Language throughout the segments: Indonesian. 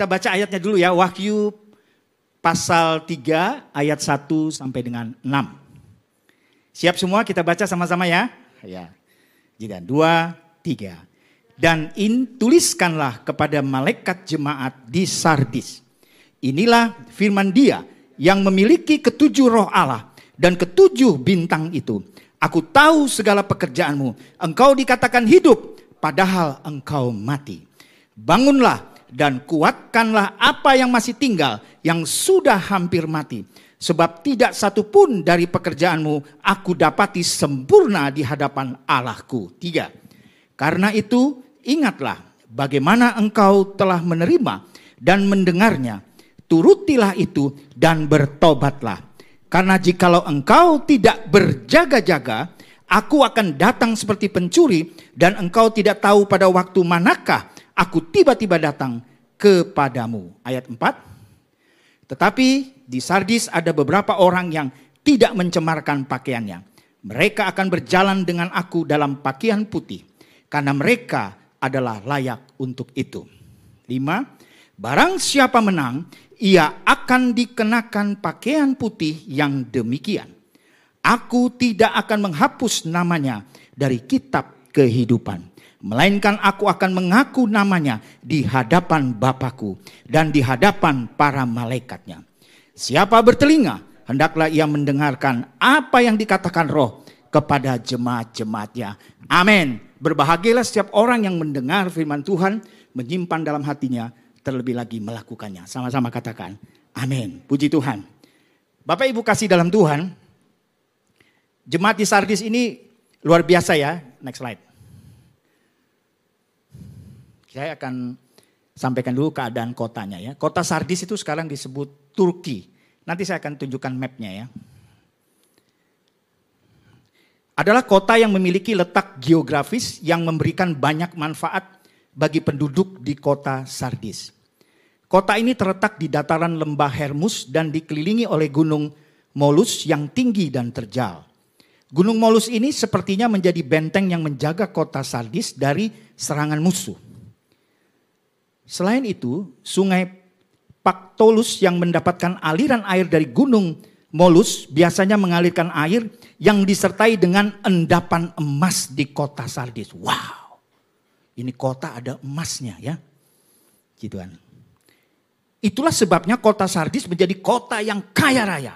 Kita baca ayatnya dulu ya, Wahyu pasal 3 ayat 1 sampai dengan 6. Siap semua kita baca sama-sama ya? Ya. Jadi dua, tiga. Dan in, tuliskanlah kepada malaikat jemaat di Sardis. Inilah firman dia yang memiliki ketujuh roh Allah dan ketujuh bintang itu. Aku tahu segala pekerjaanmu. Engkau dikatakan hidup, padahal engkau mati. Bangunlah dan kuatkanlah apa yang masih tinggal, yang sudah hampir mati. Sebab tidak satu pun dari pekerjaanmu aku dapati sempurna di hadapan Allahku. Tiga. Karena itu ingatlah bagaimana engkau telah menerima dan mendengarnya. Turutilah itu dan bertobatlah. Karena jikalau engkau tidak berjaga-jaga, aku akan datang seperti pencuri dan engkau tidak tahu pada waktu manakah aku tiba-tiba datang kepadamu. Ayat 4. Tetapi di Sardis ada beberapa orang yang tidak mencemarkan pakaiannya. Mereka akan berjalan dengan aku dalam pakaian putih karena mereka adalah layak untuk itu. 5. Barang siapa menang, ia akan dikenakan pakaian putih yang demikian. Aku tidak akan menghapus namanya dari kitab kehidupan. Melainkan aku akan mengaku namanya di hadapan Bapakku dan di hadapan para malaikatnya. Siapa bertelinga, hendaklah ia mendengarkan apa yang dikatakan roh kepada jemaat-jemaatnya. Amin. Berbahagialah setiap orang yang mendengar firman Tuhan, menyimpan dalam hatinya, terlebih lagi melakukannya. Sama-sama katakan, amin. Puji Tuhan. Bapak Ibu kasih dalam Tuhan, jemaat di Sardis ini luar biasa ya. Next slide. Saya akan sampaikan dulu keadaan kotanya ya. Kota Sardis itu sekarang disebut Turki. Nanti saya akan tunjukkan mapnya ya. Adalah kota yang memiliki letak geografis yang memberikan banyak manfaat bagi penduduk di kota Sardis. Kota ini terletak di dataran lembah Hermus dan dikelilingi oleh gunung Molus yang tinggi dan terjal. Gunung Molus ini sepertinya menjadi benteng yang menjaga kota Sardis dari serangan musuh. Selain itu, sungai Paktolus yang mendapatkan aliran air dari gunung Molus biasanya mengalirkan air yang disertai dengan endapan emas di kota Sardis. Wow. Ini kota ada emasnya ya. Gitu kan. Itulah sebabnya kota Sardis menjadi kota yang kaya raya.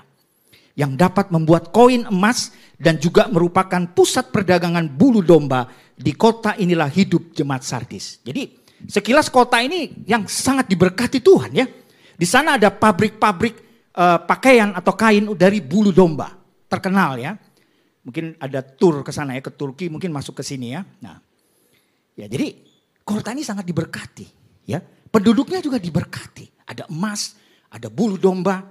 Yang dapat membuat koin emas dan juga merupakan pusat perdagangan bulu domba. Di kota inilah hidup jemaat Sardis. Jadi sekilas kota ini yang sangat diberkati Tuhan ya. Di sana ada pabrik-pabrik uh, pakaian atau kain dari bulu domba. Terkenal ya. Mungkin ada tur ke sana ya, ke Turki mungkin masuk ke sini ya. Nah, Ya, jadi kota ini sangat diberkati, ya. Penduduknya juga diberkati. Ada emas, ada bulu domba.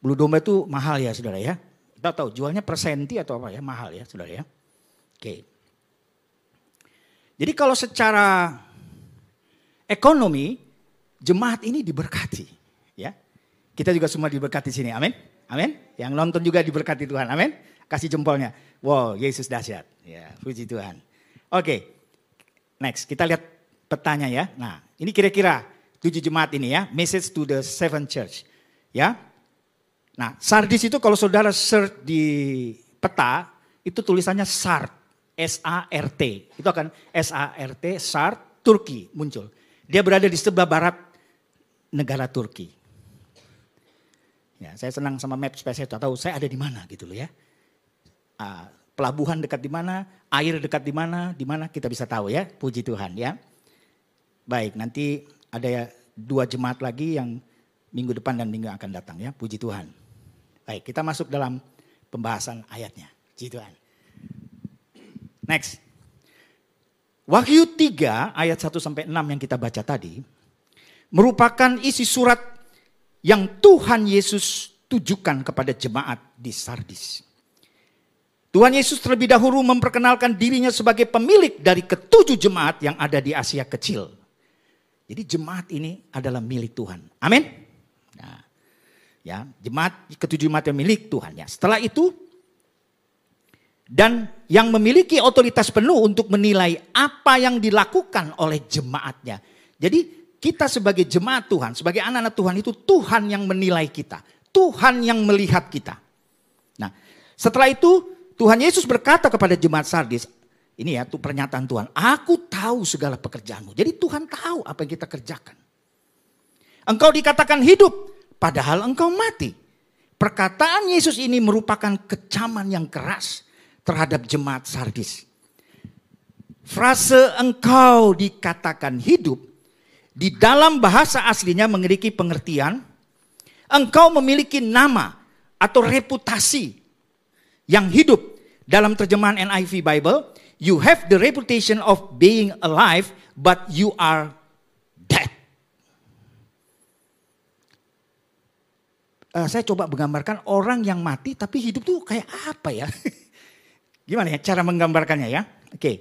Bulu domba itu mahal ya, Saudara ya. Kita tahu jualnya persenti atau apa ya, mahal ya, Saudara ya. Oke. Jadi kalau secara ekonomi jemaat ini diberkati, ya. Kita juga semua diberkati sini. Amin. Amin. Yang nonton juga diberkati Tuhan. Amin. Kasih jempolnya. Wow, Yesus dahsyat. Ya, puji Tuhan. Oke. Next, kita lihat petanya ya. Nah, ini kira-kira tujuh jemaat ini ya, message to the seven church. Ya. Nah, Sardis itu kalau saudara search di peta, itu tulisannya Sart, S-A-R-T. Itu akan S-A-R-T, Sart, Turki muncul. Dia berada di sebelah barat negara Turki. Ya, saya senang sama map supaya saya tahu saya ada di mana gitu loh ya. Uh, pelabuhan dekat di mana, air dekat di mana, di mana kita bisa tahu ya. Puji Tuhan ya. Baik, nanti ada dua jemaat lagi yang minggu depan dan minggu akan datang ya. Puji Tuhan. Baik, kita masuk dalam pembahasan ayatnya. Puji Tuhan. Next. Wahyu 3 ayat 1 sampai 6 yang kita baca tadi merupakan isi surat yang Tuhan Yesus tujukan kepada jemaat di Sardis. Tuhan Yesus terlebih dahulu memperkenalkan dirinya sebagai pemilik dari ketujuh jemaat yang ada di Asia Kecil. Jadi jemaat ini adalah milik Tuhan. Amin. Nah, ya, jemaat ketujuh jemaat yang milik Tuhan ya. Setelah itu dan yang memiliki otoritas penuh untuk menilai apa yang dilakukan oleh jemaatnya. Jadi kita sebagai jemaat Tuhan, sebagai anak-anak Tuhan itu Tuhan yang menilai kita. Tuhan yang melihat kita. Nah, setelah itu Tuhan Yesus berkata kepada jemaat Sardis, ini ya tuh pernyataan Tuhan, aku tahu segala pekerjaanmu. Jadi Tuhan tahu apa yang kita kerjakan. Engkau dikatakan hidup, padahal engkau mati. Perkataan Yesus ini merupakan kecaman yang keras terhadap jemaat Sardis. Frase engkau dikatakan hidup di dalam bahasa aslinya memiliki pengertian engkau memiliki nama atau reputasi yang hidup. Dalam terjemahan NIV Bible you have the reputation of being alive but you are dead. Uh, saya coba menggambarkan orang yang mati tapi hidup tuh kayak apa ya gimana ya cara menggambarkannya ya oke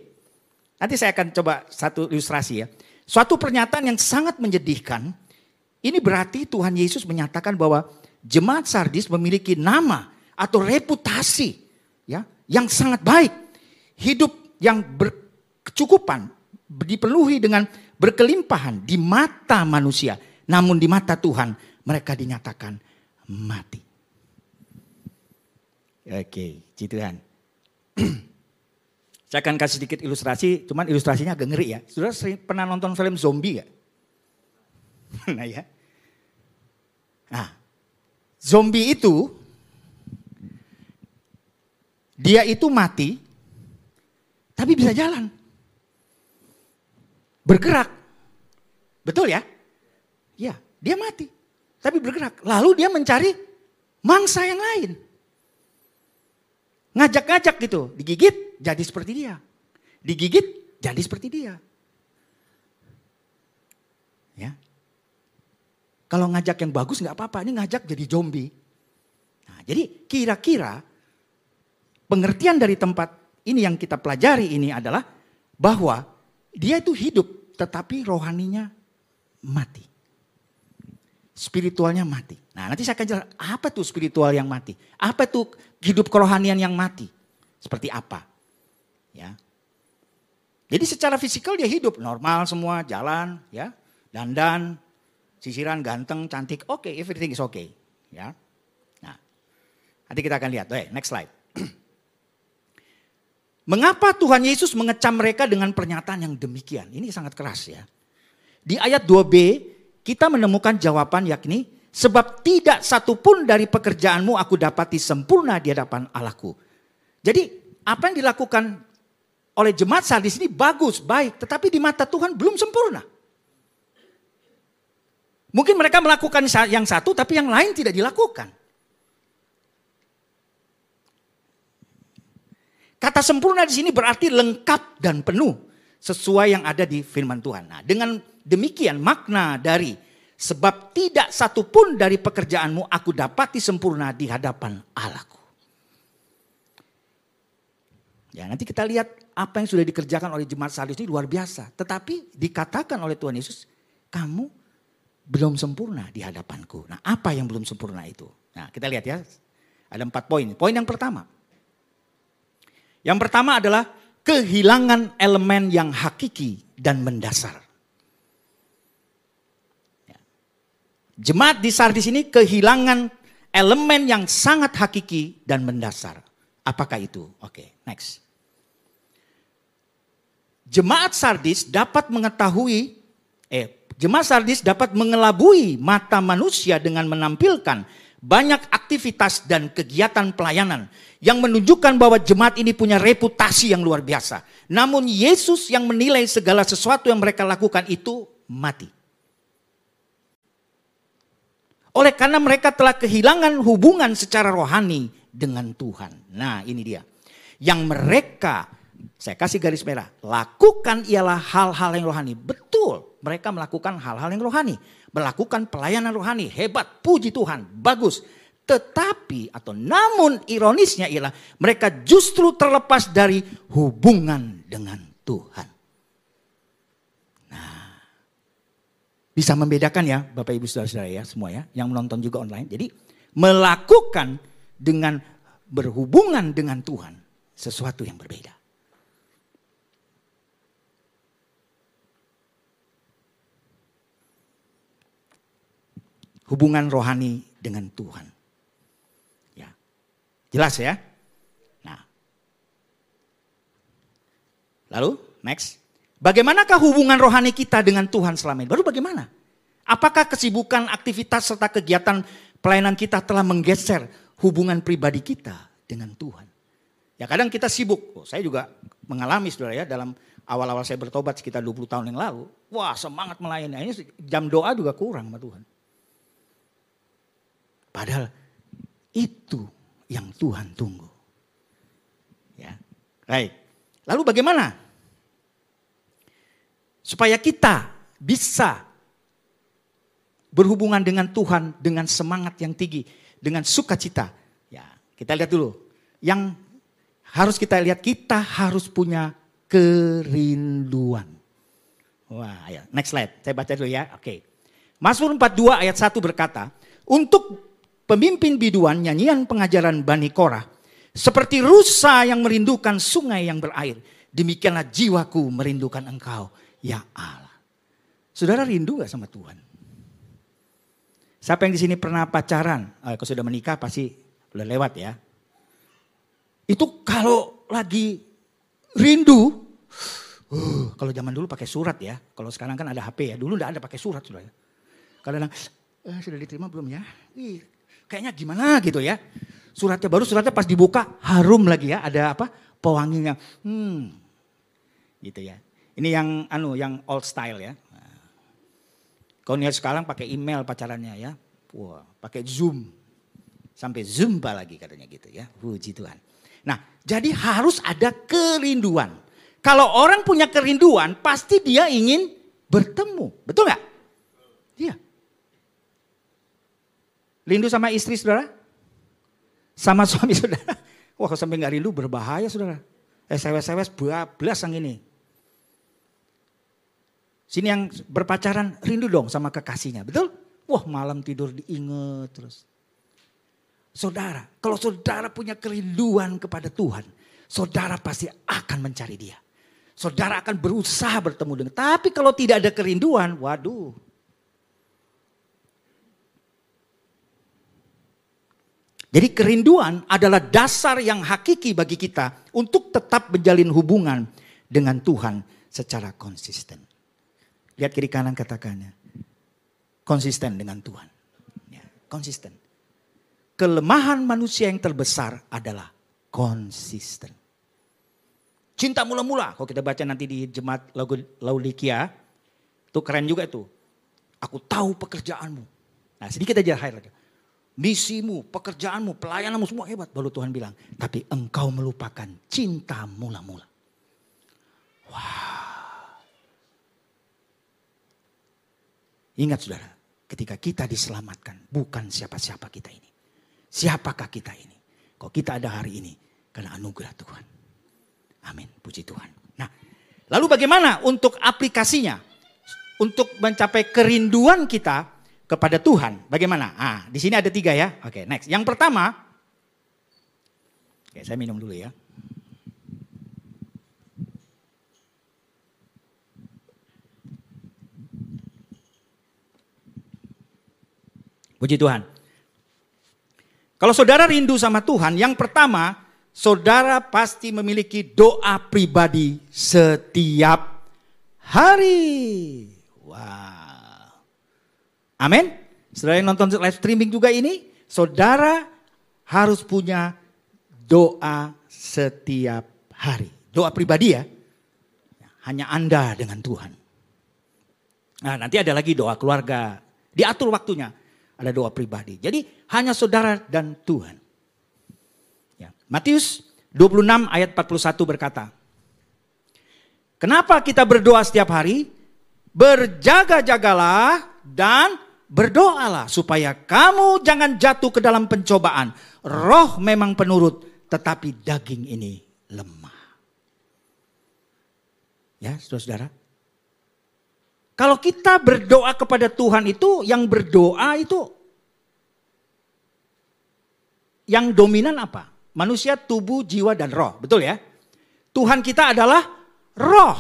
nanti saya akan coba satu ilustrasi ya Suatu pernyataan yang sangat menyedihkan. Ini berarti Tuhan Yesus menyatakan bahwa jemaat Sardis memiliki nama atau reputasi ya yang sangat baik. Hidup yang berkecukupan, dipenuhi dengan berkelimpahan di mata manusia. Namun di mata Tuhan mereka dinyatakan mati. Oke, Tuhan. Saya akan kasih sedikit ilustrasi, cuman ilustrasinya agak ngeri ya. Sudah sering pernah nonton film zombie gak? nah ya. Nah, zombie itu, dia itu mati, tapi bisa jalan. Bergerak. Betul ya? Ya, dia mati, tapi bergerak. Lalu dia mencari mangsa yang lain. Ngajak-ngajak gitu, digigit jadi seperti dia. Digigit jadi seperti dia. Ya. Kalau ngajak yang bagus nggak apa-apa, ini ngajak jadi zombie. Nah, jadi kira-kira pengertian dari tempat ini yang kita pelajari ini adalah bahwa dia itu hidup tetapi rohaninya mati. Spiritualnya mati. Nah nanti saya akan jelaskan apa tuh spiritual yang mati. Apa tuh hidup kerohanian yang mati. Seperti apa. Ya. Jadi secara fisikal dia hidup normal semua, jalan, ya, dandan, sisiran ganteng, cantik, oke, okay, everything is okay, ya. Nah, nanti kita akan lihat. Oke, next slide. Mengapa Tuhan Yesus mengecam mereka dengan pernyataan yang demikian? Ini sangat keras ya. Di ayat 2b kita menemukan jawaban yakni sebab tidak satupun dari pekerjaanmu aku dapati sempurna di hadapan Allahku. Jadi apa yang dilakukan oleh jemaat Sardis ini bagus, baik, tetapi di mata Tuhan belum sempurna. Mungkin mereka melakukan yang satu tapi yang lain tidak dilakukan. Kata sempurna di sini berarti lengkap dan penuh sesuai yang ada di firman Tuhan. Nah, dengan demikian makna dari Sebab tidak satu pun dari pekerjaanmu aku dapati sempurna di hadapan Allahku. Ya nanti kita lihat apa yang sudah dikerjakan oleh jemaat Sardis ini luar biasa. Tetapi dikatakan oleh Tuhan Yesus, kamu belum sempurna di hadapanku. Nah apa yang belum sempurna itu? Nah kita lihat ya, ada empat poin. Poin yang pertama. Yang pertama adalah kehilangan elemen yang hakiki dan mendasar. Jemaat di Sardis ini kehilangan elemen yang sangat hakiki dan mendasar. Apakah itu? Oke, okay, next. Jemaat Sardis dapat mengetahui, eh, jemaat Sardis dapat mengelabui mata manusia dengan menampilkan banyak aktivitas dan kegiatan pelayanan yang menunjukkan bahwa jemaat ini punya reputasi yang luar biasa. Namun Yesus yang menilai segala sesuatu yang mereka lakukan itu mati. Oleh karena mereka telah kehilangan hubungan secara rohani dengan Tuhan. Nah ini dia. Yang mereka, saya kasih garis merah, lakukan ialah hal-hal yang rohani. Betul, mereka melakukan hal-hal yang rohani. Melakukan pelayanan rohani, hebat, puji Tuhan, bagus. Tetapi atau namun ironisnya ialah mereka justru terlepas dari hubungan dengan Tuhan. Bisa membedakan ya Bapak Ibu Saudara-saudara ya semua ya yang menonton juga online. Jadi melakukan dengan berhubungan dengan Tuhan sesuatu yang berbeda. Hubungan rohani dengan Tuhan. Ya. Jelas ya? Nah. Lalu next. Bagaimanakah hubungan rohani kita dengan Tuhan selama ini? Baru bagaimana? Apakah kesibukan, aktivitas, serta kegiatan pelayanan kita telah menggeser hubungan pribadi kita dengan Tuhan? Ya kadang kita sibuk. Oh, saya juga mengalami saudara ya dalam awal-awal saya bertobat sekitar 20 tahun yang lalu. Wah semangat melayani. Ini jam doa juga kurang sama Tuhan. Padahal itu yang Tuhan tunggu. Ya. Baik. Lalu bagaimana? Supaya kita bisa berhubungan dengan Tuhan dengan semangat yang tinggi, dengan sukacita. Ya, kita lihat dulu. Yang harus kita lihat kita harus punya kerinduan. Wah, ya. Next slide. Saya baca dulu ya. Oke. Okay. Mazmur 42 ayat 1 berkata, "Untuk pemimpin biduan nyanyian pengajaran Bani Korah, seperti rusa yang merindukan sungai yang berair, demikianlah jiwaku merindukan engkau, ya Allah." Saudara rindu gak sama Tuhan? Siapa yang di sini pernah pacaran? Eh, kalau sudah menikah pasti udah lewat ya. Itu kalau lagi rindu, uh, kalau zaman dulu pakai surat ya. Kalau sekarang kan ada HP ya. Dulu enggak ada pakai surat sudah. Kadang eh, sudah diterima belum ya? Ih, kayaknya gimana gitu ya. Suratnya baru suratnya pas dibuka harum lagi ya. Ada apa? Pewanginya. Hmm. Gitu ya. Ini yang anu yang old style ya. Kau niat sekarang pakai email pacarannya ya. Wah, pakai Zoom. Sampai Zumba lagi katanya gitu ya. Puji Tuhan. Nah, jadi harus ada kerinduan. Kalau orang punya kerinduan, pasti dia ingin bertemu. Betul nggak? Iya. Rindu sama istri saudara? Sama suami saudara? Wah kalau sampai nggak rindu berbahaya saudara. Eh sewes-sewes belas yang ini. Sini yang berpacaran rindu dong sama kekasihnya, betul? Wah malam tidur diinget terus. Saudara, kalau saudara punya kerinduan kepada Tuhan, saudara pasti akan mencari dia. Saudara akan berusaha bertemu dengan. Tapi kalau tidak ada kerinduan, waduh. Jadi kerinduan adalah dasar yang hakiki bagi kita untuk tetap menjalin hubungan dengan Tuhan secara konsisten. Lihat kiri kanan katakannya. Konsisten dengan Tuhan. Ya, konsisten. Kelemahan manusia yang terbesar adalah konsisten. Cinta mula-mula. Kalau kita baca nanti di jemaat Laudikia. Itu keren juga itu. Aku tahu pekerjaanmu. Nah sedikit aja highlight. Misimu, pekerjaanmu, pelayananmu semua hebat. Baru Tuhan bilang. Tapi engkau melupakan cinta mula-mula. Wah. Ingat saudara, ketika kita diselamatkan, bukan siapa-siapa kita ini. Siapakah kita ini? Kok kita ada hari ini? Karena anugerah Tuhan. Amin, puji Tuhan. Nah, lalu bagaimana untuk aplikasinya? Untuk mencapai kerinduan kita kepada Tuhan. Bagaimana? Ah, di sini ada tiga ya. Oke, next. Yang pertama, oke, saya minum dulu ya. Puji Tuhan. Kalau saudara rindu sama Tuhan, yang pertama, saudara pasti memiliki doa pribadi setiap hari. Wow. Amin. Saudara yang nonton live streaming juga ini, saudara harus punya doa setiap hari. Doa pribadi ya. Hanya Anda dengan Tuhan. Nah, nanti ada lagi doa keluarga. Diatur waktunya ada doa pribadi. Jadi hanya saudara dan Tuhan. Ya. Matius 26 ayat 41 berkata, Kenapa kita berdoa setiap hari? Berjaga-jagalah dan berdoalah supaya kamu jangan jatuh ke dalam pencobaan. Roh memang penurut, tetapi daging ini lemah. Ya, saudara-saudara. Kalau kita berdoa kepada Tuhan itu, yang berdoa itu yang dominan apa? Manusia, tubuh, jiwa, dan roh. Betul ya? Tuhan kita adalah roh.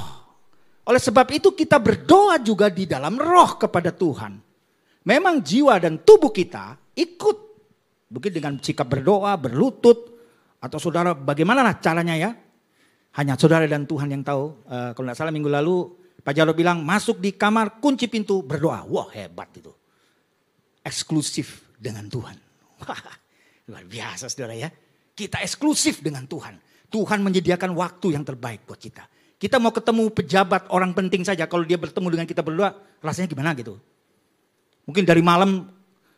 Oleh sebab itu kita berdoa juga di dalam roh kepada Tuhan. Memang jiwa dan tubuh kita ikut. Mungkin dengan sikap berdoa, berlutut. Atau saudara bagaimana caranya ya. Hanya saudara dan Tuhan yang tahu. Uh, kalau tidak salah minggu lalu Pak Jarod bilang masuk di kamar kunci pintu berdoa. Wah hebat itu. Eksklusif dengan Tuhan. Wah, luar biasa saudara ya. Kita eksklusif dengan Tuhan. Tuhan menyediakan waktu yang terbaik buat kita. Kita mau ketemu pejabat orang penting saja. Kalau dia bertemu dengan kita berdua rasanya gimana gitu. Mungkin dari malam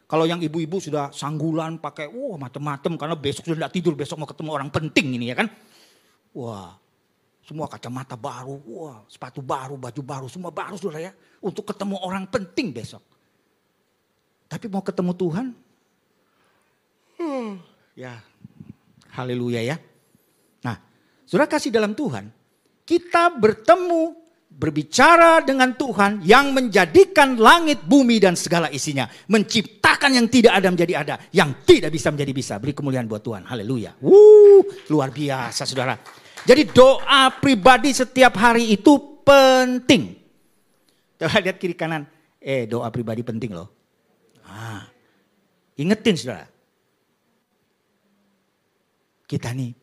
kalau yang ibu-ibu sudah sanggulan pakai wah macam-macam karena besok sudah tidak tidur besok mau ketemu orang penting ini ya kan. Wah semua kacamata baru, wah sepatu baru, baju baru, semua baru sudah ya. Untuk ketemu orang penting besok. Tapi mau ketemu Tuhan, hmm, ya haleluya ya. Nah, sudah kasih dalam Tuhan, kita bertemu berbicara dengan Tuhan yang menjadikan langit, bumi dan segala isinya. Menciptakan yang tidak ada menjadi ada, yang tidak bisa menjadi bisa. Beri kemuliaan buat Tuhan. Haleluya. Wuh, luar biasa saudara. Jadi doa pribadi setiap hari itu penting. Coba lihat kiri kanan. Eh doa pribadi penting loh. Ah, ingetin saudara. Kita nih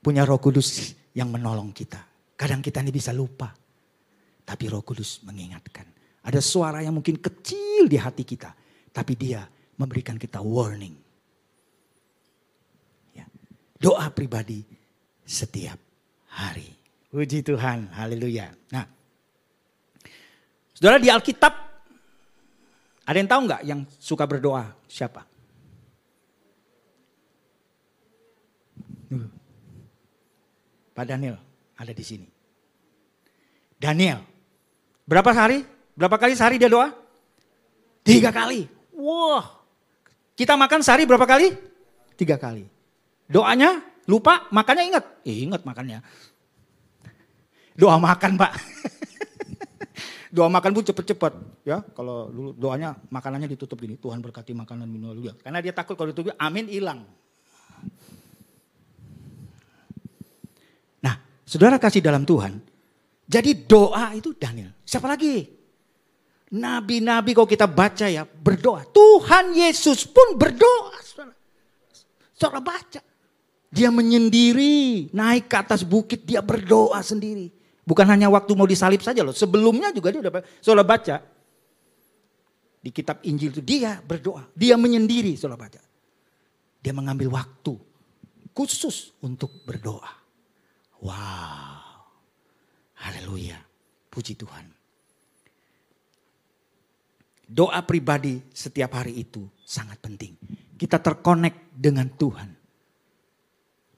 punya roh kudus yang menolong kita. Kadang kita ini bisa lupa. Tapi roh kudus mengingatkan. Ada suara yang mungkin kecil di hati kita. Tapi dia memberikan kita warning. Ya. Doa pribadi setiap hari. Puji Tuhan, haleluya. Nah, saudara di Alkitab, ada yang tahu nggak yang suka berdoa? Siapa? Pak Daniel ada di sini. Daniel. Berapa hari? Berapa kali sehari dia doa? Tiga kali. Wah. Kita makan sehari berapa kali? Tiga kali. Doanya lupa, makannya ingat. Eh, ingat makannya. Doa makan pak. doa makan pun cepet-cepet ya kalau dulu doanya makanannya ditutup gini Tuhan berkati makanan minum dulu karena dia takut kalau ditutup amin hilang Saudara kasih dalam Tuhan. Jadi doa itu Daniel. Siapa lagi? Nabi-nabi kalau kita baca ya berdoa. Tuhan Yesus pun berdoa. Saudara, saudara baca. Dia menyendiri naik ke atas bukit dia berdoa sendiri. Bukan hanya waktu mau disalib saja loh. Sebelumnya juga dia udah saudara baca. Di kitab Injil itu dia berdoa. Dia menyendiri saudara baca. Dia mengambil waktu khusus untuk berdoa. Wow. Haleluya. Puji Tuhan. Doa pribadi setiap hari itu sangat penting. Kita terkonek dengan Tuhan.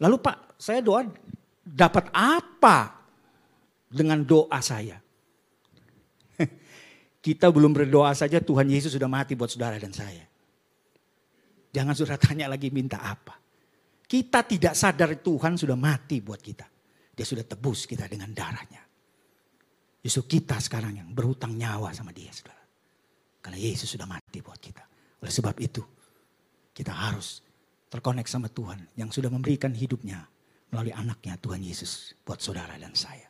Lalu Pak, saya doa dapat apa dengan doa saya? Kita belum berdoa saja Tuhan Yesus sudah mati buat saudara dan saya. Jangan sudah tanya lagi minta apa. Kita tidak sadar Tuhan sudah mati buat kita. Dia sudah tebus kita dengan darahnya. Justru kita sekarang yang berhutang nyawa sama dia saudara. Karena Yesus sudah mati buat kita. Oleh sebab itu kita harus terkonek sama Tuhan yang sudah memberikan hidupnya melalui anaknya Tuhan Yesus buat saudara dan saya.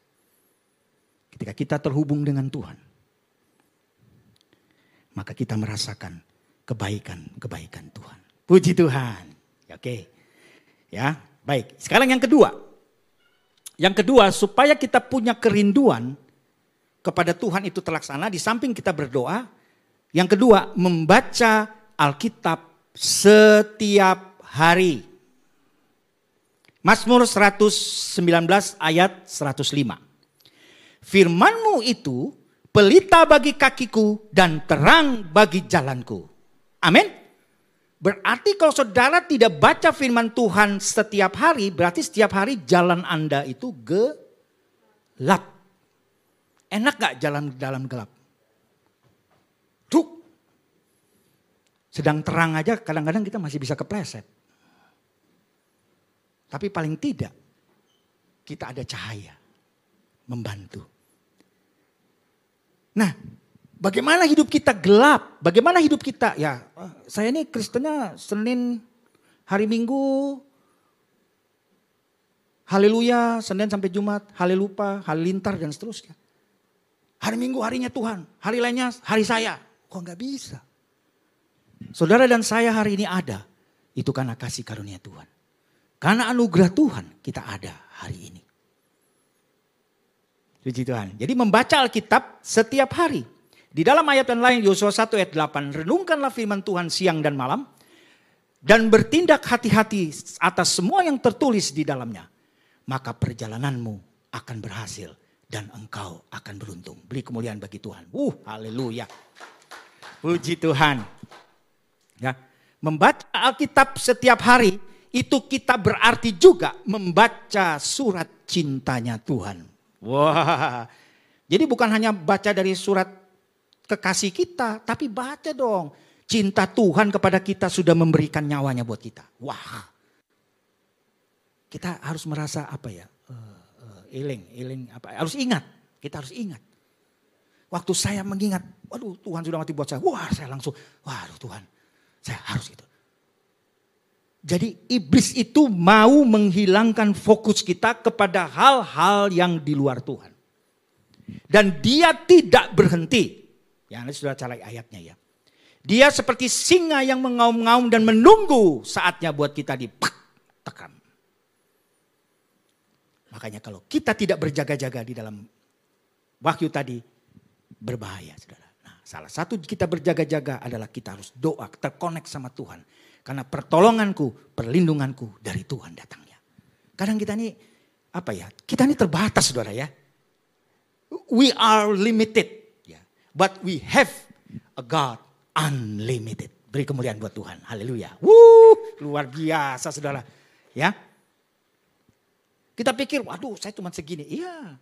Ketika kita terhubung dengan Tuhan, maka kita merasakan kebaikan-kebaikan Tuhan. Puji Tuhan. Oke. Ya, baik. Sekarang yang kedua, yang kedua, supaya kita punya kerinduan kepada Tuhan itu terlaksana, di samping kita berdoa. Yang kedua, membaca Alkitab setiap hari. Mazmur 119 ayat 105. Firmanmu itu pelita bagi kakiku dan terang bagi jalanku. Amin. Berarti kalau saudara tidak baca firman Tuhan setiap hari, berarti setiap hari jalan Anda itu gelap. Enak gak jalan dalam gelap? Duk. Sedang terang aja kadang-kadang kita masih bisa kepleset. Tapi paling tidak kita ada cahaya membantu. Nah, Bagaimana hidup kita gelap? Bagaimana hidup kita? Ya, saya ini Kristennya Senin, hari Minggu, Haleluya, Senin sampai Jumat, Halelupa, Halilintar dan seterusnya. Hari Minggu harinya Tuhan, hari lainnya hari saya. Kok nggak bisa? Saudara dan saya hari ini ada, itu karena kasih karunia Tuhan. Karena anugerah Tuhan kita ada hari ini. Puji Tuhan. Jadi membaca Alkitab setiap hari. Di dalam ayat yang lain Yosua 1 ayat 8, renungkanlah firman Tuhan siang dan malam dan bertindak hati-hati atas semua yang tertulis di dalamnya. Maka perjalananmu akan berhasil dan engkau akan beruntung. Beri kemuliaan bagi Tuhan. Uh, haleluya. Puji Tuhan. Ya, membaca Alkitab setiap hari itu kita berarti juga membaca surat cintanya Tuhan. Wah. Jadi bukan hanya baca dari surat kekasih kita, tapi baca dong. Cinta Tuhan kepada kita sudah memberikan nyawanya buat kita. Wah. Kita harus merasa apa ya? Uh, uh, iling, iling apa? Harus ingat. Kita harus ingat. Waktu saya mengingat, waduh Tuhan sudah mati buat saya. Wah saya langsung, waduh Tuhan saya harus itu. Jadi iblis itu mau menghilangkan fokus kita kepada hal-hal yang di luar Tuhan. Dan dia tidak berhenti. Ya, ini sudah cari ayatnya ya. Dia seperti singa yang mengaum-ngaum dan menunggu saatnya buat kita tekan. Makanya kalau kita tidak berjaga-jaga di dalam wahyu tadi, berbahaya saudara. Nah, salah satu kita berjaga-jaga adalah kita harus doa, terkonek sama Tuhan. Karena pertolonganku, perlindunganku dari Tuhan datangnya. Kadang kita ini, apa ya, kita ini terbatas saudara ya. We are limited. But we have a God unlimited. Beri kemuliaan buat Tuhan. Haleluya. Wuh, luar biasa saudara. Ya. Kita pikir, waduh saya cuma segini. Iya,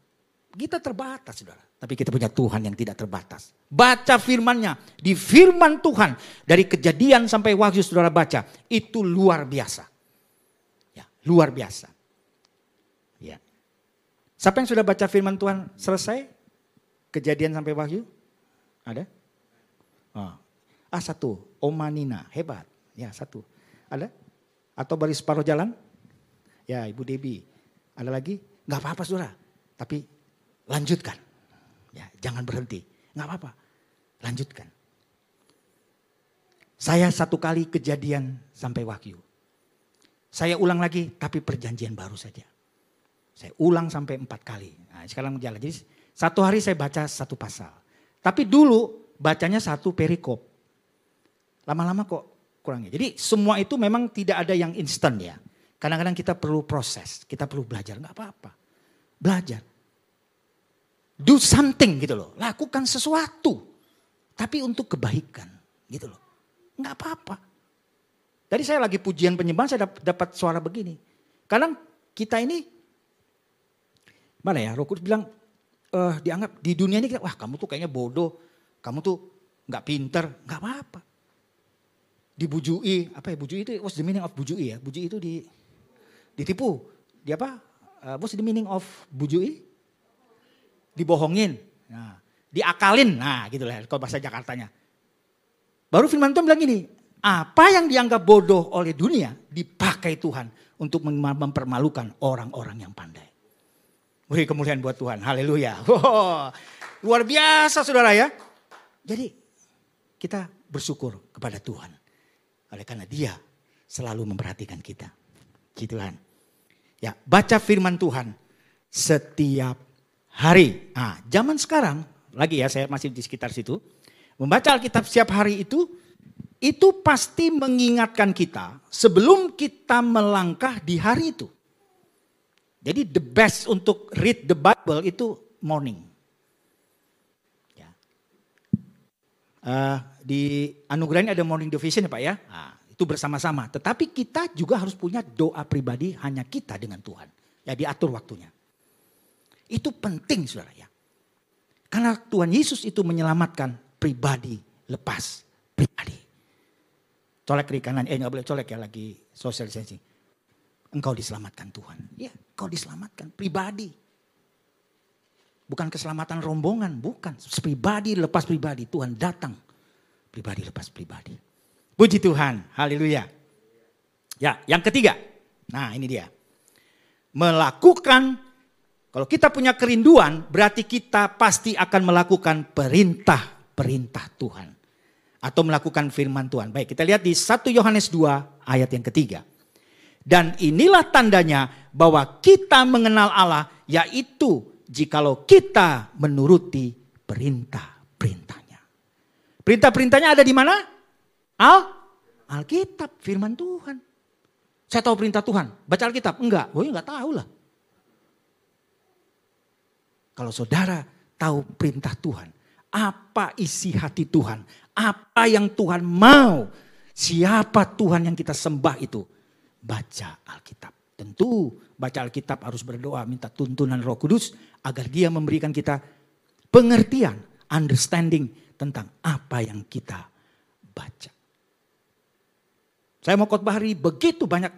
kita terbatas saudara. Tapi kita punya Tuhan yang tidak terbatas. Baca firmannya. Di firman Tuhan. Dari kejadian sampai wahyu saudara baca. Itu luar biasa. Ya, luar biasa. Ya. Siapa yang sudah baca firman Tuhan selesai? Kejadian sampai wahyu? Ada? Oh. Ah satu. Omanina. Hebat. Ya satu. Ada? Atau baris separuh jalan? Ya Ibu Debi. Ada lagi? Gak apa-apa saudara. Tapi lanjutkan. Ya, jangan berhenti. Nggak apa-apa. Lanjutkan. Saya satu kali kejadian sampai wahyu. Saya ulang lagi tapi perjanjian baru saja. Saya ulang sampai empat kali. Nah, sekarang jalan. Jadi satu hari saya baca satu pasal. Tapi dulu bacanya satu perikop. Lama-lama kok kurangnya. Jadi semua itu memang tidak ada yang instan ya. Kadang-kadang kita perlu proses, kita perlu belajar. Nggak apa-apa. Belajar do something gitu loh. Lakukan sesuatu. Tapi untuk kebaikan gitu loh. Enggak apa-apa. Tadi saya lagi pujian penyembahan saya dapat suara begini. Kadang kita ini mana ya? Rokus bilang uh, dianggap di dunia ini kita, wah kamu tuh kayaknya bodoh, kamu tuh nggak pinter, nggak apa-apa. Dibujui, apa ya bujui itu? What's the meaning of bujui ya? Bujui itu di ditipu, di apa? Uh, what's the meaning of bujui? dibohongin, nah, diakalin, nah gitu lah kalau bahasa Jakartanya. Baru firman Tuhan bilang gini, apa yang dianggap bodoh oleh dunia dipakai Tuhan untuk mempermalukan orang-orang yang pandai. Beri kemuliaan buat Tuhan, haleluya. Wow, luar biasa saudara ya. Jadi kita bersyukur kepada Tuhan. Oleh karena dia selalu memperhatikan kita. Gitu Tuhan. Ya, baca firman Tuhan setiap hari. Nah, zaman sekarang, lagi ya saya masih di sekitar situ. Membaca Alkitab setiap hari itu, itu pasti mengingatkan kita sebelum kita melangkah di hari itu. Jadi the best untuk read the Bible itu morning. Ya. Uh, di anugerah ini ada morning division ya Pak ya. Nah, itu bersama-sama. Tetapi kita juga harus punya doa pribadi hanya kita dengan Tuhan. Ya diatur waktunya. Itu penting saudara ya. Karena Tuhan Yesus itu menyelamatkan pribadi lepas pribadi. Colek kiri kanan, eh nggak boleh colek ya lagi social distancing. Engkau diselamatkan Tuhan. Ya, engkau diselamatkan pribadi. Bukan keselamatan rombongan, bukan. Pribadi lepas pribadi, Tuhan datang. Pribadi lepas pribadi. Puji Tuhan, haleluya. Ya, yang ketiga. Nah ini dia. Melakukan kalau kita punya kerinduan, berarti kita pasti akan melakukan perintah-perintah Tuhan. atau melakukan firman Tuhan. Baik, kita lihat di 1 Yohanes 2 ayat yang ketiga. Dan inilah tandanya bahwa kita mengenal Allah yaitu jikalau kita menuruti perintah-perintahnya. Perintah-perintahnya ada di mana? Al Alkitab, firman Tuhan. Saya tahu perintah Tuhan. Baca Alkitab? Enggak. Oh ya enggak tahu lah. Kalau saudara tahu perintah Tuhan, apa isi hati Tuhan, apa yang Tuhan mau, siapa Tuhan yang kita sembah itu, baca Alkitab. Tentu baca Alkitab harus berdoa minta tuntunan Roh Kudus agar dia memberikan kita pengertian, understanding tentang apa yang kita baca. Saya mau khotbah hari begitu banyak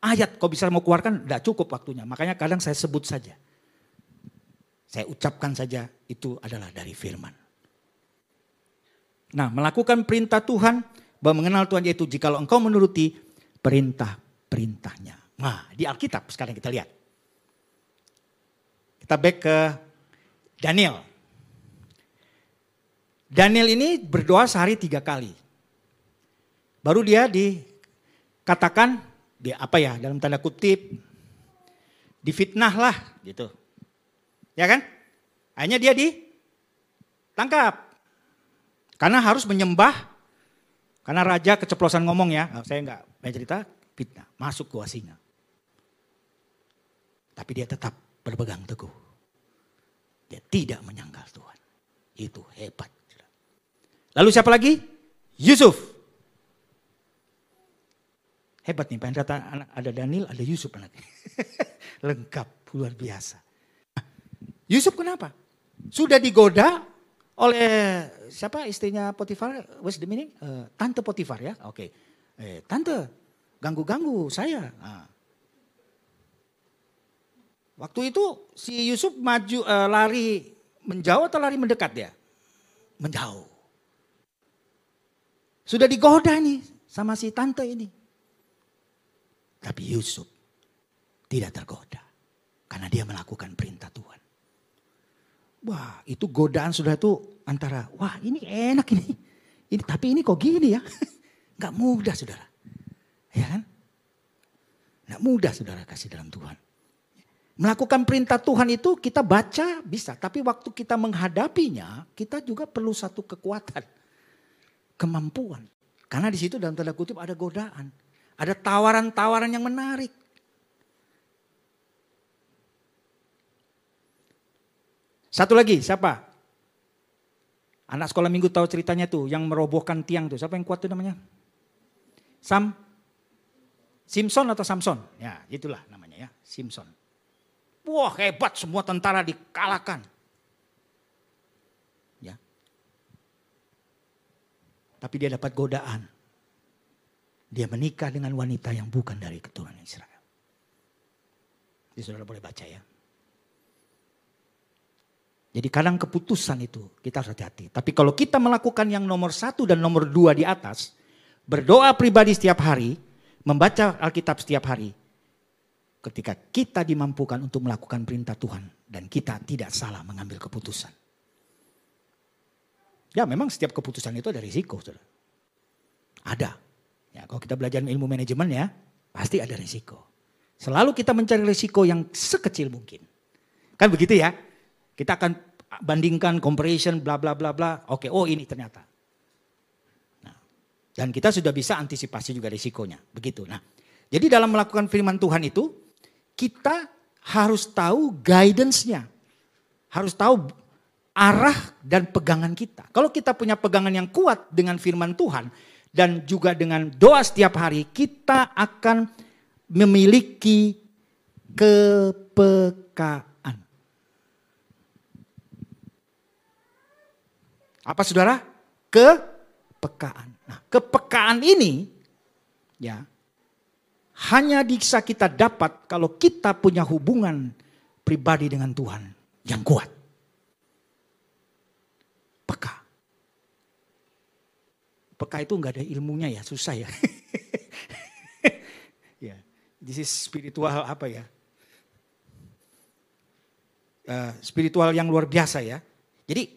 ayat kau bisa mau keluarkan tidak cukup waktunya. Makanya kadang saya sebut saja. Saya ucapkan saja itu adalah dari firman. Nah melakukan perintah Tuhan bahwa mengenal Tuhan yaitu jikalau engkau menuruti perintah-perintahnya. Nah di Alkitab sekarang kita lihat. Kita back ke Daniel. Daniel ini berdoa sehari tiga kali. Baru dia dikatakan dia apa ya dalam tanda kutip difitnah lah gitu. Ya kan? Hanya dia ditangkap. Karena harus menyembah. Karena raja keceplosan ngomong ya. Saya enggak banyak cerita, fitnah. Masuk ke singa. Tapi dia tetap berpegang teguh. Dia tidak menyangkal Tuhan. Itu hebat. Lalu siapa lagi? Yusuf. Hebat nih, pengen ada Daniel, ada Yusuf anaknya. Lengkap, luar biasa. Yusuf kenapa? Sudah digoda oleh siapa istrinya Potifar? What's the meaning? Uh, tante Potifar ya. Oke. Okay. Eh, tante, ganggu-ganggu saya. Nah. Waktu itu si Yusuf maju uh, lari menjauh atau lari mendekat ya? Menjauh. Sudah digoda nih sama si tante ini. Tapi Yusuf tidak tergoda. Karena dia melakukan perintah Tuhan. Wah itu godaan sudah itu antara wah ini enak ini. ini tapi ini kok gini ya. Gak mudah saudara. Ya kan? Gak mudah saudara kasih dalam Tuhan. Melakukan perintah Tuhan itu kita baca bisa. Tapi waktu kita menghadapinya kita juga perlu satu kekuatan. Kemampuan. Karena di situ dalam tanda kutip ada godaan. Ada tawaran-tawaran yang menarik. Satu lagi, siapa? Anak sekolah minggu tahu ceritanya tuh, yang merobohkan tiang tuh. Siapa yang kuat tuh namanya? Sam? Simpson atau Samson? Ya, itulah namanya ya, Simpson. Wah hebat, semua tentara dikalahkan. Ya. Tapi dia dapat godaan. Dia menikah dengan wanita yang bukan dari keturunan Israel. Jadi saudara boleh baca ya. Jadi kadang keputusan itu kita harus hati-hati. Tapi kalau kita melakukan yang nomor satu dan nomor dua di atas, berdoa pribadi setiap hari, membaca Alkitab setiap hari, ketika kita dimampukan untuk melakukan perintah Tuhan dan kita tidak salah mengambil keputusan. Ya memang setiap keputusan itu ada risiko. Saudara. Ada. Ya, kalau kita belajar ilmu manajemen ya, pasti ada risiko. Selalu kita mencari risiko yang sekecil mungkin. Kan begitu ya? Kita akan bandingkan comparison bla bla bla bla. Oke, oh ini ternyata. Dan kita sudah bisa antisipasi juga risikonya, begitu. Nah, jadi dalam melakukan firman Tuhan itu kita harus tahu guidance-nya. Harus tahu arah dan pegangan kita. Kalau kita punya pegangan yang kuat dengan firman Tuhan dan juga dengan doa setiap hari, kita akan memiliki kepekaan. Apa saudara? Kepekaan. Nah, kepekaan ini ya hanya bisa kita dapat kalau kita punya hubungan pribadi dengan Tuhan yang kuat. Peka. Peka itu nggak ada ilmunya ya, susah ya. ya, this is spiritual apa ya? Uh, spiritual yang luar biasa ya. Jadi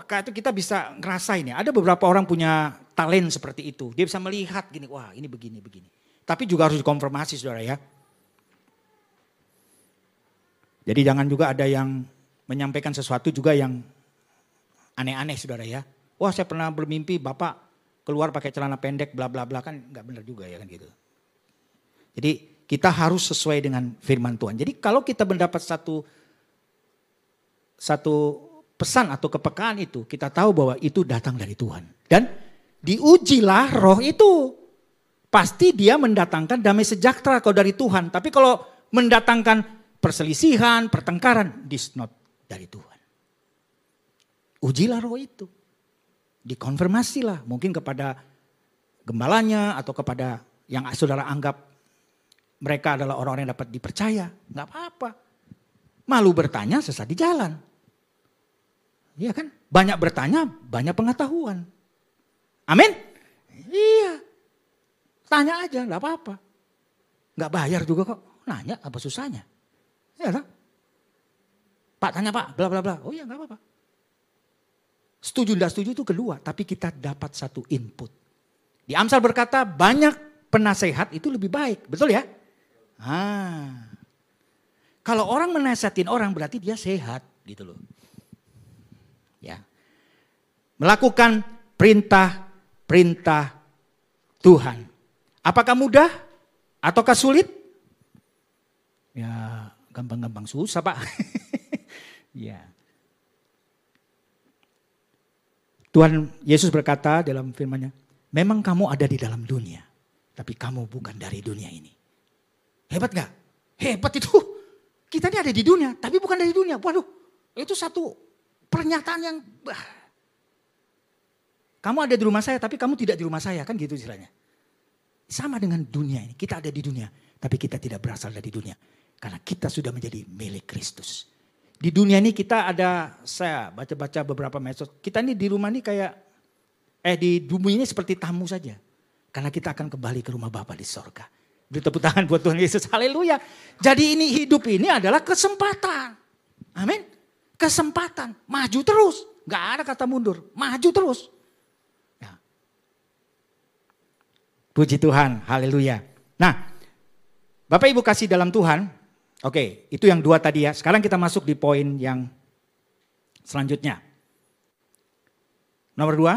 peka itu kita bisa ngerasain ya. Ada beberapa orang punya talent seperti itu. Dia bisa melihat gini, wah ini begini, begini. Tapi juga harus dikonfirmasi saudara ya. Jadi jangan juga ada yang menyampaikan sesuatu juga yang aneh-aneh saudara ya. Wah saya pernah bermimpi bapak keluar pakai celana pendek bla bla bla kan nggak benar juga ya kan gitu. Jadi kita harus sesuai dengan firman Tuhan. Jadi kalau kita mendapat satu satu pesan atau kepekaan itu, kita tahu bahwa itu datang dari Tuhan. Dan diujilah roh itu. Pasti dia mendatangkan damai sejahtera kalau dari Tuhan. Tapi kalau mendatangkan perselisihan, pertengkaran, this not dari Tuhan. Ujilah roh itu. Dikonfirmasilah mungkin kepada gembalanya atau kepada yang saudara anggap mereka adalah orang-orang yang dapat dipercaya. Nggak apa-apa. Malu bertanya sesat di jalan. Iya kan? Banyak bertanya, banyak pengetahuan. Amin? Iya. Tanya aja, nggak apa-apa. Nggak bayar juga kok. Nanya apa susahnya? Iya kan? Pak tanya pak, bla bla bla. Oh iya nggak apa-apa. Setuju tidak setuju itu kedua, tapi kita dapat satu input. Di Amsal berkata banyak penasehat itu lebih baik, betul ya? Ah. Kalau orang menasehatin orang berarti dia sehat gitu loh. Ya. Melakukan perintah-perintah Tuhan. Apakah mudah ataukah sulit? Ya, gampang-gampang susah, Pak. ya. Tuhan Yesus berkata dalam firman-Nya, "Memang kamu ada di dalam dunia, tapi kamu bukan dari dunia ini." Hebat gak? Hebat itu. Kita ini ada di dunia, tapi bukan dari dunia. Waduh, itu satu pernyataan yang kamu ada di rumah saya tapi kamu tidak di rumah saya kan gitu istilahnya. Sama dengan dunia ini, kita ada di dunia tapi kita tidak berasal dari dunia karena kita sudah menjadi milik Kristus. Di dunia ini kita ada saya baca-baca beberapa medsos. Kita ini di rumah ini kayak eh di bumi ini seperti tamu saja. Karena kita akan kembali ke rumah Bapa di sorga. Beri tepuk tangan buat Tuhan Yesus. Haleluya. Jadi ini hidup ini adalah kesempatan. Amin kesempatan. Maju terus. Gak ada kata mundur. Maju terus. Ya. Puji Tuhan. Haleluya. Nah. Bapak Ibu kasih dalam Tuhan. Oke itu yang dua tadi ya. Sekarang kita masuk di poin yang selanjutnya. Nomor dua.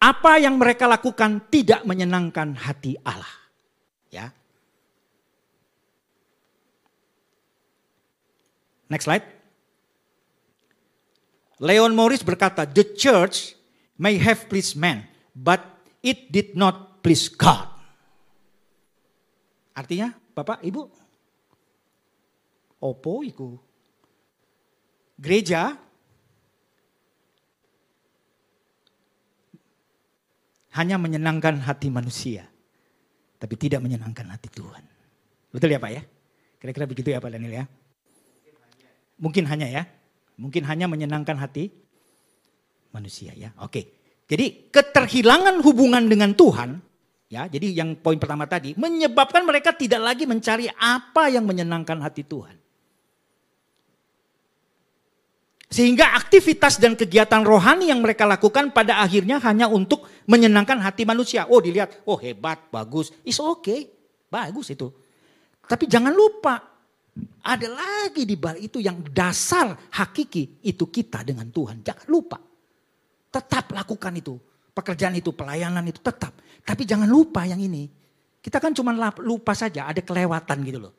Apa yang mereka lakukan tidak menyenangkan hati Allah. Ya, Next slide. Leon Morris berkata, the church may have pleased man, but it did not please God. Artinya, Bapak, Ibu, opo iku. Gereja hanya menyenangkan hati manusia, tapi tidak menyenangkan hati Tuhan. Betul ya Pak ya? Kira-kira begitu ya Pak Daniel ya? Mungkin hanya ya. Mungkin hanya menyenangkan hati manusia ya. Oke. Jadi keterhilangan hubungan dengan Tuhan ya. Jadi yang poin pertama tadi menyebabkan mereka tidak lagi mencari apa yang menyenangkan hati Tuhan. Sehingga aktivitas dan kegiatan rohani yang mereka lakukan pada akhirnya hanya untuk menyenangkan hati manusia. Oh dilihat, oh hebat, bagus, is okay, bagus itu. Tapi jangan lupa ada lagi di balik itu yang dasar hakiki itu kita dengan Tuhan. Jangan lupa. Tetap lakukan itu. Pekerjaan itu, pelayanan itu tetap. Tapi jangan lupa yang ini. Kita kan cuma lupa saja, ada kelewatan gitu loh.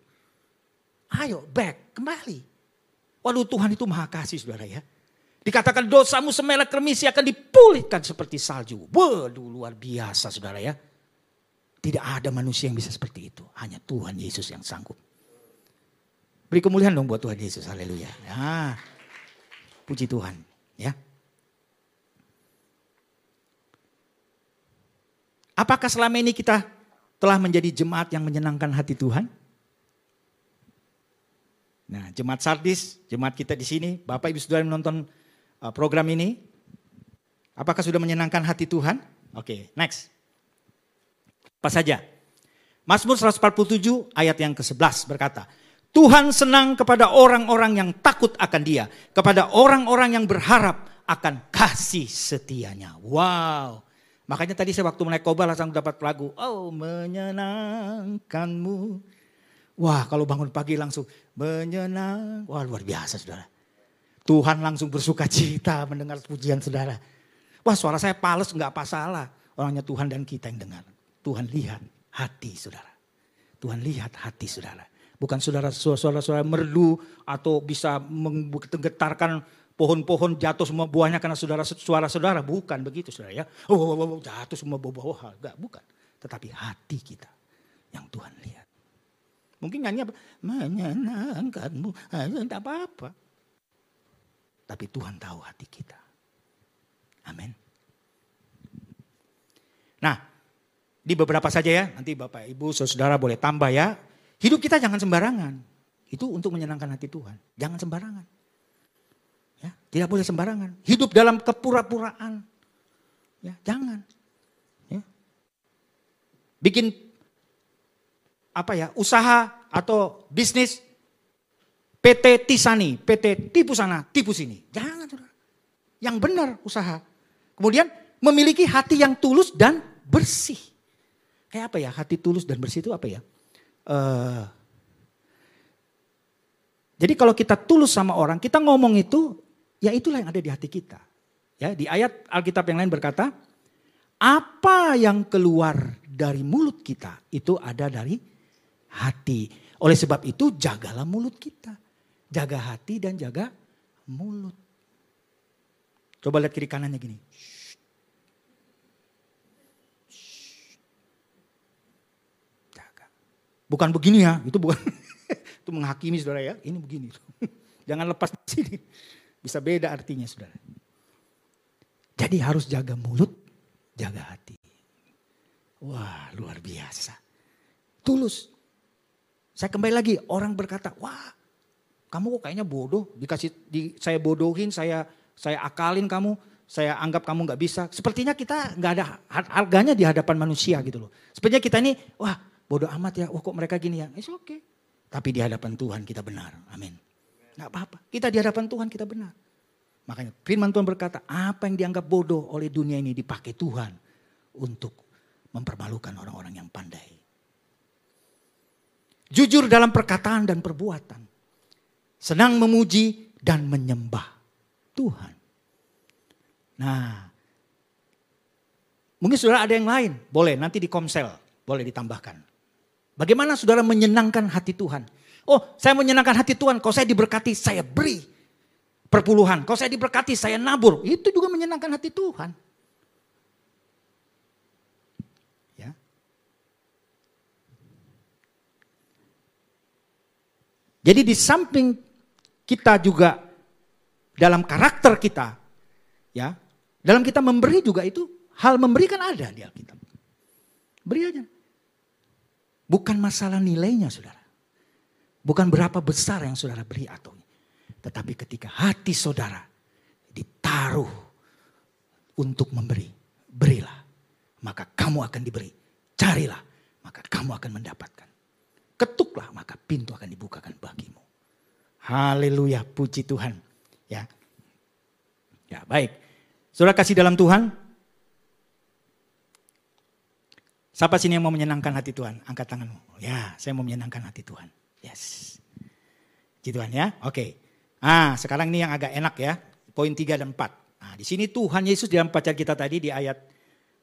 Ayo back, kembali. Waduh Tuhan itu maha kasih saudara ya. Dikatakan dosamu semelek remisi akan dipulihkan seperti salju. Waduh luar biasa saudara ya. Tidak ada manusia yang bisa seperti itu. Hanya Tuhan Yesus yang sanggup. Beri kemuliaan dong buat Tuhan Yesus. Haleluya. Ya. Puji Tuhan. Ya. Apakah selama ini kita telah menjadi jemaat yang menyenangkan hati Tuhan? Nah, jemaat Sardis, jemaat kita di sini, Bapak Ibu Saudara menonton uh, program ini, apakah sudah menyenangkan hati Tuhan? Oke, next. Apa saja? Mazmur 147 ayat yang ke-11 berkata, Tuhan senang kepada orang-orang yang takut akan dia. Kepada orang-orang yang berharap akan kasih setianya. Wow. Makanya tadi saya waktu naik kobar langsung dapat lagu. Oh menyenangkanmu. Wah kalau bangun pagi langsung menyenang. Wah luar biasa saudara. Tuhan langsung bersuka cita mendengar pujian saudara. Wah suara saya pales nggak apa salah. Orangnya Tuhan dan kita yang dengar. Tuhan lihat hati saudara. Tuhan lihat hati saudara. Bukan saudara-saudara merdu atau bisa menggetarkan pohon-pohon jatuh semua buahnya karena saudara suara saudara. Bukan begitu saudara ya. Oh, oh, oh, oh jatuh semua buah-buah. Enggak, bukan. Tetapi hati kita yang Tuhan lihat. Mungkin nyanyi apa? Menyenangkanmu. Tidak apa-apa. Tapi Tuhan tahu hati kita. Amin. Nah, di beberapa saja ya. Nanti Bapak Ibu saudara boleh tambah ya. Hidup kita jangan sembarangan. Itu untuk menyenangkan hati Tuhan. Jangan sembarangan. Ya, tidak boleh sembarangan. Hidup dalam kepura-puraan. Ya, jangan. Ya. Bikin apa ya, usaha atau bisnis PT Tisani, PT tipu sana, tipu sini. Jangan. Yang benar usaha. Kemudian memiliki hati yang tulus dan bersih. Kayak apa ya, hati tulus dan bersih itu apa ya? Uh, jadi kalau kita tulus sama orang, kita ngomong itu, ya itulah yang ada di hati kita. Ya, di ayat Alkitab yang lain berkata, apa yang keluar dari mulut kita itu ada dari hati. Oleh sebab itu jagalah mulut kita. Jaga hati dan jaga mulut. Coba lihat kiri kanannya gini. Bukan begini ya, itu bukan itu menghakimi saudara ya. Ini begini. Jangan lepas di sini. Bisa beda artinya saudara. Jadi harus jaga mulut, jaga hati. Wah luar biasa. Tulus. Saya kembali lagi, orang berkata, wah kamu kok kayaknya bodoh. Dikasih, di, saya bodohin, saya saya akalin kamu, saya anggap kamu nggak bisa. Sepertinya kita nggak ada harganya di hadapan manusia gitu loh. Sepertinya kita ini, wah bodoh amat ya, wah kok mereka gini ya, it's okay. Tapi di hadapan Tuhan kita benar, amin. Gak apa-apa, kita di hadapan Tuhan kita benar. Makanya firman Tuhan berkata, apa yang dianggap bodoh oleh dunia ini dipakai Tuhan untuk mempermalukan orang-orang yang pandai. Jujur dalam perkataan dan perbuatan. Senang memuji dan menyembah Tuhan. Nah, mungkin saudara ada yang lain, boleh nanti di komsel, boleh ditambahkan. Bagaimana saudara menyenangkan hati Tuhan? Oh, saya menyenangkan hati Tuhan. Kalau saya diberkati, saya beri perpuluhan. Kalau saya diberkati, saya nabur. Itu juga menyenangkan hati Tuhan. Ya. Jadi di samping kita juga dalam karakter kita, ya, dalam kita memberi juga itu hal memberi kan ada di Alkitab. Beri aja. Bukan masalah nilainya saudara. Bukan berapa besar yang saudara beri atau tetapi ketika hati saudara ditaruh untuk memberi, berilah. Maka kamu akan diberi. Carilah, maka kamu akan mendapatkan. Ketuklah, maka pintu akan dibukakan bagimu. Haleluya, puji Tuhan. Ya. Ya, baik. Saudara kasih dalam Tuhan, Siapa sini yang mau menyenangkan hati Tuhan? Angkat tanganmu. Ya, saya mau menyenangkan hati Tuhan. Yes. Gitu Tuhan ya. Oke. Ah, sekarang ini yang agak enak ya. Poin 3 dan 4. Nah, di sini Tuhan Yesus dalam bacaan kita tadi di ayat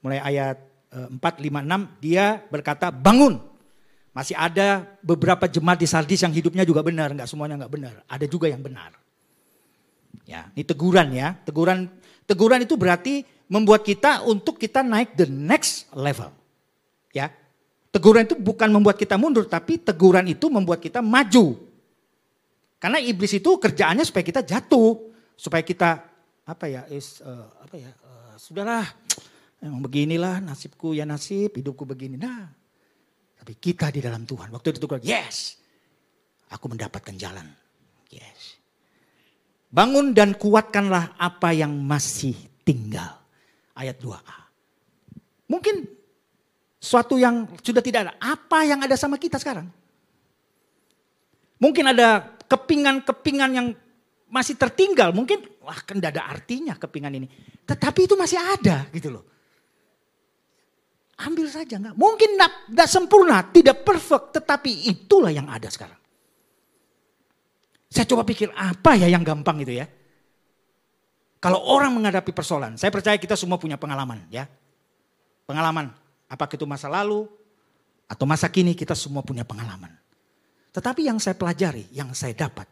mulai ayat 4, 5, 6 dia berkata bangun. Masih ada beberapa jemaat di Sardis yang hidupnya juga benar, enggak semuanya enggak benar. Ada juga yang benar. Ya, ini teguran ya. Teguran teguran itu berarti membuat kita untuk kita naik the next level. Ya. Teguran itu bukan membuat kita mundur, tapi teguran itu membuat kita maju. Karena iblis itu kerjaannya supaya kita jatuh, supaya kita apa ya, is, uh, apa ya, uh, sudahlah, emang beginilah nasibku ya nasib, hidupku begini. Nah, tapi kita di dalam Tuhan, waktu itu Tuhan, yes, aku mendapatkan jalan, yes. Bangun dan kuatkanlah apa yang masih tinggal. Ayat 2a. Mungkin Suatu yang sudah tidak ada. Apa yang ada sama kita sekarang? Mungkin ada kepingan-kepingan yang masih tertinggal. Mungkin wah kan tidak ada artinya kepingan ini. Tetapi itu masih ada gitu loh. Ambil saja enggak. Mungkin tidak sempurna, tidak perfect. Tetapi itulah yang ada sekarang. Saya coba pikir apa ya yang gampang itu ya. Kalau orang menghadapi persoalan, saya percaya kita semua punya pengalaman ya. Pengalaman, apakah itu masa lalu atau masa kini kita semua punya pengalaman. Tetapi yang saya pelajari, yang saya dapat,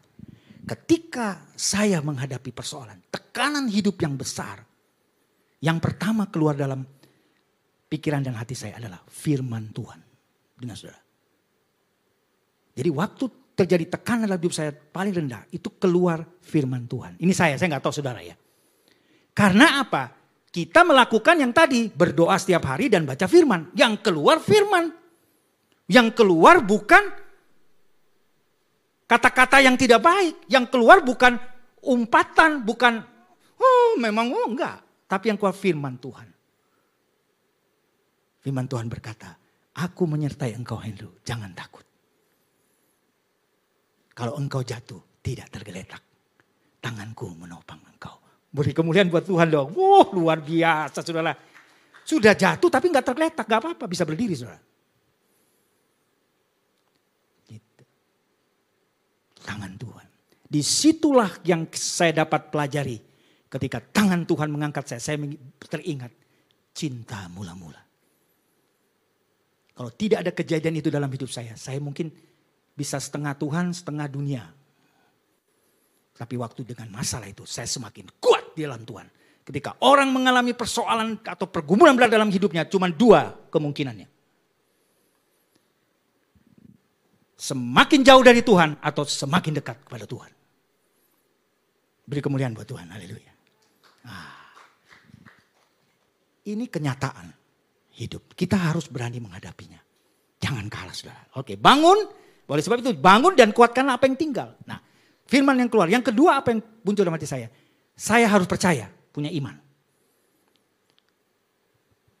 ketika saya menghadapi persoalan, tekanan hidup yang besar, yang pertama keluar dalam pikiran dan hati saya adalah firman Tuhan. Dengan saudara. Jadi waktu terjadi tekanan dalam hidup saya paling rendah, itu keluar firman Tuhan. Ini saya, saya nggak tahu saudara ya. Karena apa? Kita melakukan yang tadi, berdoa setiap hari dan baca firman. Yang keluar firman. Yang keluar bukan kata-kata yang tidak baik. Yang keluar bukan umpatan, bukan oh memang oh enggak. Tapi yang keluar firman Tuhan. Firman Tuhan berkata, aku menyertai engkau Henry, jangan takut. Kalau engkau jatuh, tidak tergeletak. Tanganku menopang engkau. Beri kemuliaan buat Tuhan dong. Wah luar biasa saudara. Sudah jatuh tapi nggak tergeletak, nggak apa-apa bisa berdiri saudara. Gitu. Tangan Tuhan. Di situlah yang saya dapat pelajari. Ketika tangan Tuhan mengangkat saya, saya teringat cinta mula-mula. Kalau tidak ada kejadian itu dalam hidup saya, saya mungkin bisa setengah Tuhan, setengah dunia. Tapi waktu dengan masalah itu, saya semakin kuat di dalam Tuhan. Ketika orang mengalami persoalan atau pergumulan berat dalam hidupnya, cuma dua kemungkinannya. Semakin jauh dari Tuhan atau semakin dekat kepada Tuhan. Beri kemuliaan buat Tuhan, haleluya. Nah, ini kenyataan hidup. Kita harus berani menghadapinya. Jangan kalah saudara. Oke bangun. Oleh sebab itu bangun dan kuatkan apa yang tinggal. Nah firman yang keluar. Yang kedua apa yang muncul dalam hati saya. Saya harus percaya punya iman.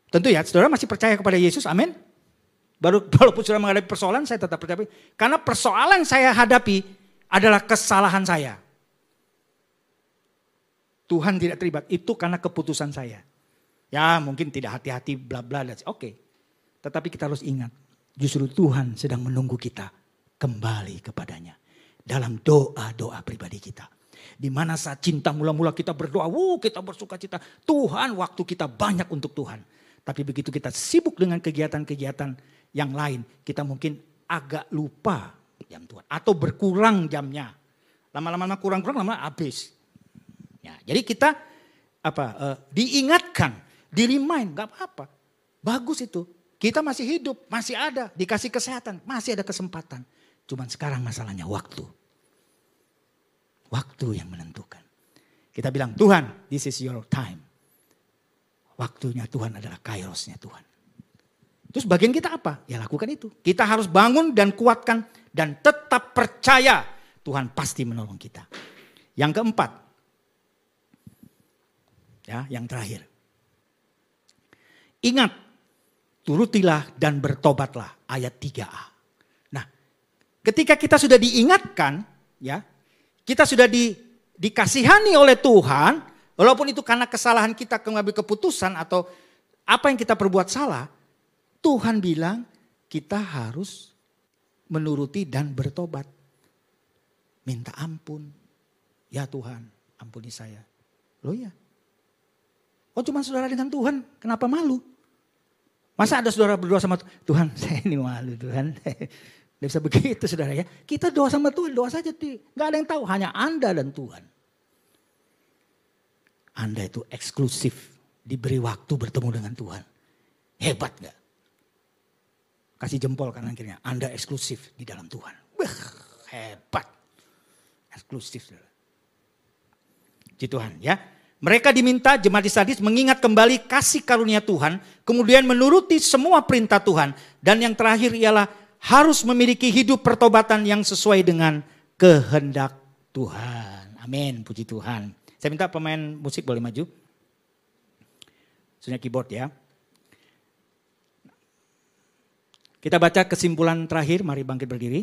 Tentu ya saudara masih percaya kepada Yesus amin. Baru walaupun sudah menghadapi persoalan saya tetap percaya. Karena persoalan saya hadapi adalah kesalahan saya. Tuhan tidak terlibat. Itu karena keputusan saya. Ya mungkin tidak hati-hati bla bla. Oke. Okay. Tetapi kita harus ingat. Justru Tuhan sedang menunggu kita kembali kepadanya. Dalam doa-doa pribadi kita. Di mana saat cinta mula-mula kita berdoa, wuh kita bersuka cita. Tuhan waktu kita banyak untuk Tuhan. Tapi begitu kita sibuk dengan kegiatan-kegiatan yang lain, kita mungkin agak lupa jam Tuhan. Atau berkurang jamnya. Lama-lama kurang-kurang lama habis. Ya, jadi kita apa uh, diingatkan di remind, gak apa-apa. Bagus itu. Kita masih hidup, masih ada, dikasih kesehatan, masih ada kesempatan. Cuman sekarang masalahnya waktu. Waktu yang menentukan. Kita bilang, Tuhan, this is your time. Waktunya Tuhan adalah kairosnya Tuhan. Terus bagian kita apa? Ya lakukan itu. Kita harus bangun dan kuatkan dan tetap percaya Tuhan pasti menolong kita. Yang keempat, ya, yang terakhir. Ingat, turutilah dan bertobatlah. Ayat 3a. Nah, ketika kita sudah diingatkan, ya, kita sudah di, dikasihani oleh Tuhan, walaupun itu karena kesalahan kita mengambil keputusan atau apa yang kita perbuat salah, Tuhan bilang kita harus menuruti dan bertobat. Minta ampun. Ya Tuhan, ampuni saya. Loh ya. Oh cuma saudara dengan Tuhan, kenapa malu? Masa ada saudara berdoa sama Tuhan, saya ini malu Tuhan. Tidak bisa begitu saudara ya. Kita doa sama Tuhan, doa saja. Gak ada yang tahu, hanya Anda dan Tuhan. Anda itu eksklusif. Diberi waktu bertemu dengan Tuhan. Hebat gak? Kasih jempol kanan kirinya. Anda eksklusif di dalam Tuhan. Wah, hebat. Eksklusif. Di Tuhan ya. Mereka diminta jemaat di Sardis mengingat kembali kasih karunia Tuhan, kemudian menuruti semua perintah Tuhan, dan yang terakhir ialah harus memiliki hidup pertobatan yang sesuai dengan kehendak Tuhan. Amin, puji Tuhan. Saya minta pemain musik boleh maju. Sebenarnya keyboard ya. Kita baca kesimpulan terakhir, mari bangkit berdiri.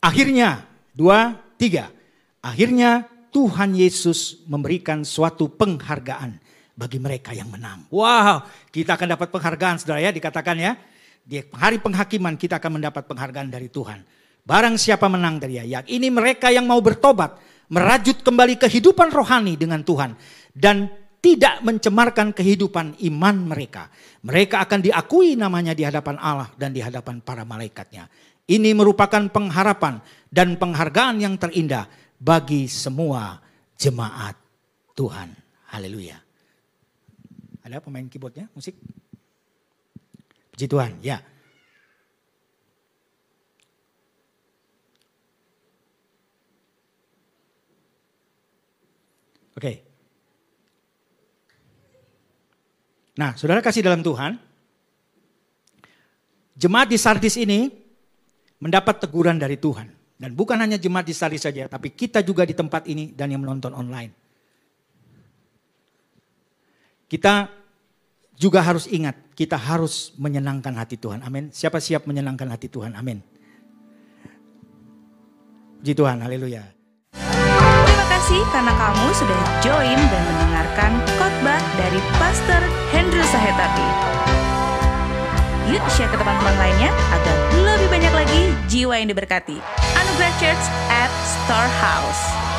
Akhirnya, dua, tiga. Akhirnya Tuhan Yesus memberikan suatu penghargaan bagi mereka yang menang. Wow, kita akan dapat penghargaan saudara ya dikatakan ya. Di hari penghakiman kita akan mendapat penghargaan dari Tuhan. Barang siapa menang dari ya. Ini mereka yang mau bertobat. Merajut kembali kehidupan rohani dengan Tuhan. Dan tidak mencemarkan kehidupan iman mereka. Mereka akan diakui namanya di hadapan Allah dan di hadapan para malaikatnya. Ini merupakan pengharapan dan penghargaan yang terindah bagi semua jemaat Tuhan. Haleluya. Ada pemain keyboardnya, musik? Puji Tuhan, ya. Oke. Nah, saudara kasih dalam Tuhan, jemaat di Sardis ini mendapat teguran dari Tuhan. Dan bukan hanya jemaat di Sardis saja, tapi kita juga di tempat ini dan yang menonton online. Kita juga harus ingat, kita harus menyenangkan hati Tuhan. Amin. Siapa siap menyenangkan hati Tuhan? Amin. Puji Tuhan, haleluya. Terima kasih karena kamu sudah join dan mendengarkan khotbah dari Pastor Hendro Sahetapi. Yuk share ke teman-teman lainnya agar lebih banyak lagi jiwa yang diberkati. Anugerah Church at Storehouse.